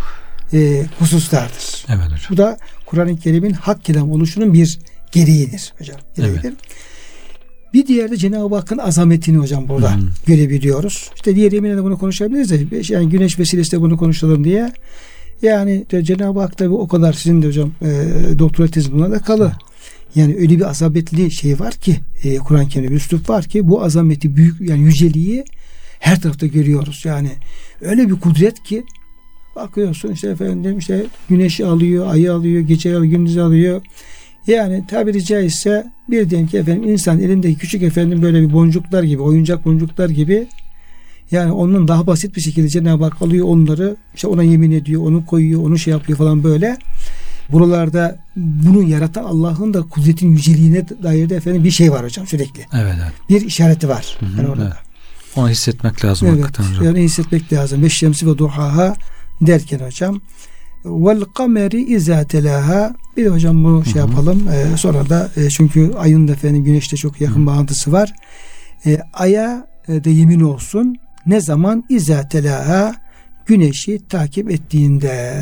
e, hususlardır. Evet hocam. Bu da Kur'an-ı Kerim'in hak kelam oluşunun bir gereğidir hocam. Gereğidir. Bir diğer de Cenab-ı Hakk'ın azametini hocam burada Hı. görebiliyoruz. İşte diğer yeminle de bunu konuşabiliriz de yani güneş vesilesiyle bunu konuşalım diye. Yani de Cenab-ı Hak tabi o kadar sizin de hocam e, doktora tezi buna da kalı. Yani öyle bir azabetli şey var ki e, Kur'an-ı Kerim'de bir üslup var ki bu azameti büyük yani yüceliği her tarafta görüyoruz. Yani öyle bir kudret ki bakıyorsun işte efendim işte güneşi alıyor, ayı alıyor, gece alıyor, gündüz alıyor. Yani tabiri caizse bir diyelim ki efendim insan elindeki küçük efendim böyle bir boncuklar gibi, oyuncak boncuklar gibi yani onun daha basit bir şekilde Cenab-ı Hak alıyor onları işte ona yemin ediyor, onu koyuyor, onu şey yapıyor falan böyle. Buralarda bunu yaratan Allah'ın da kudretin yüceliğine dair de efendim bir şey var hocam sürekli. Evet, evet. Bir işareti var. Hı hı, yani orada. evet. Onu hissetmek lazım Evet. hakikaten hocam. Yani hissetmek lazım. Beş şemsi ve duhaha derken hocam vel kameri izâ telâhâ bir de hocam bunu şey yapalım. Ee, sonra da e, çünkü ayın da efendim güneşte çok yakın bağıntısı var. E, aya e, de yemin olsun. Ne zaman izâ telâhâ güneşi takip ettiğinde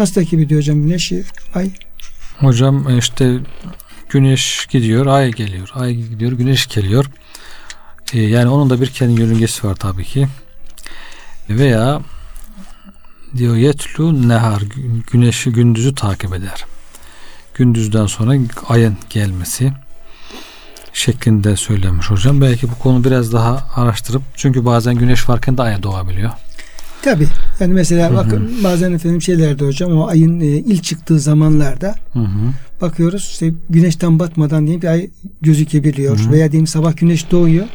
nasıl takip ediyor hocam güneşi ay Hocam e, işte güneş gidiyor, ay geliyor. Ay gidiyor, güneş geliyor. E, yani onun da bir kendi yörüngesi var tabii ki. Veya diyor yetlu nehar gü- güneşi gündüzü takip eder. Gündüzden sonra ayın gelmesi şeklinde söylemiş hocam. Belki bu konu biraz daha araştırıp çünkü bazen güneş varken de aya doğabiliyor. Tabi yani mesela Hı hı. bakın bazen efendim şeylerde hocam o ayın e, ilk çıktığı zamanlarda Hı hı. bakıyoruz işte güneşten batmadan diye bir ay gözükebiliyor Hı hı. veya diyelim sabah güneş doğuyor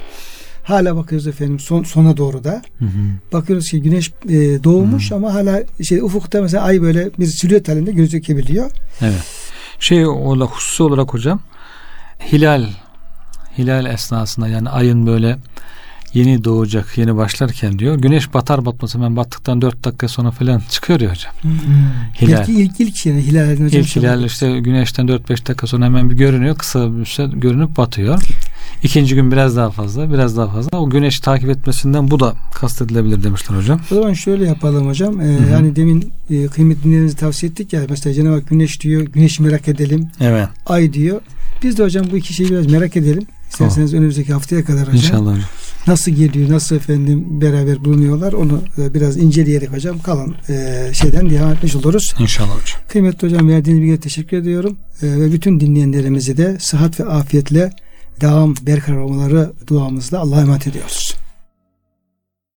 hala bakıyoruz efendim son, sona doğru da Hı hı. bakıyoruz ki güneş e, doğmuş ama hala şey ufukta mesela ay böyle bir silüet halinde gözükebiliyor. Evet. Şey olarak hususi olarak hocam hilal hilal esnasında yani ayın böyle yeni doğacak, yeni başlarken diyor. Güneş batar batması hemen battıktan 4 dakika sonra falan çıkıyor ya hocam. Hmm. Hilal. Belki ilk ilk yani hilallerin hocam. İlk hilal işte güneşten 4-5 dakika sonra hemen bir görünüyor. Kısa bir süre görünüp batıyor. İkinci gün biraz daha fazla, biraz daha fazla. O güneş takip etmesinden bu da kastedilebilir demişler hocam. O zaman şöyle yapalım hocam. Ee, Hı hı. yani demin e, kıymetli dinlerinizi tavsiye ettik ya. Mesela Cenab-ı Hak güneş diyor. Güneşi merak edelim. Evet. Ay diyor. Biz de hocam bu iki şeyi biraz merak edelim. İsterseniz önümüzdeki haftaya kadar hocam. İnşallah hocam. Nasıl geliyor, nasıl efendim beraber bulunuyorlar onu biraz inceleyerek hocam kalan e, şeyden devam etmiş oluruz. İnşallah hocam. Kıymetli hocam verdiğiniz bilgiye teşekkür ediyorum. E, ve bütün dinleyenlerimizi de sıhhat ve afiyetle devam berkarar olmaları duamızla Allah'a emanet ediyoruz.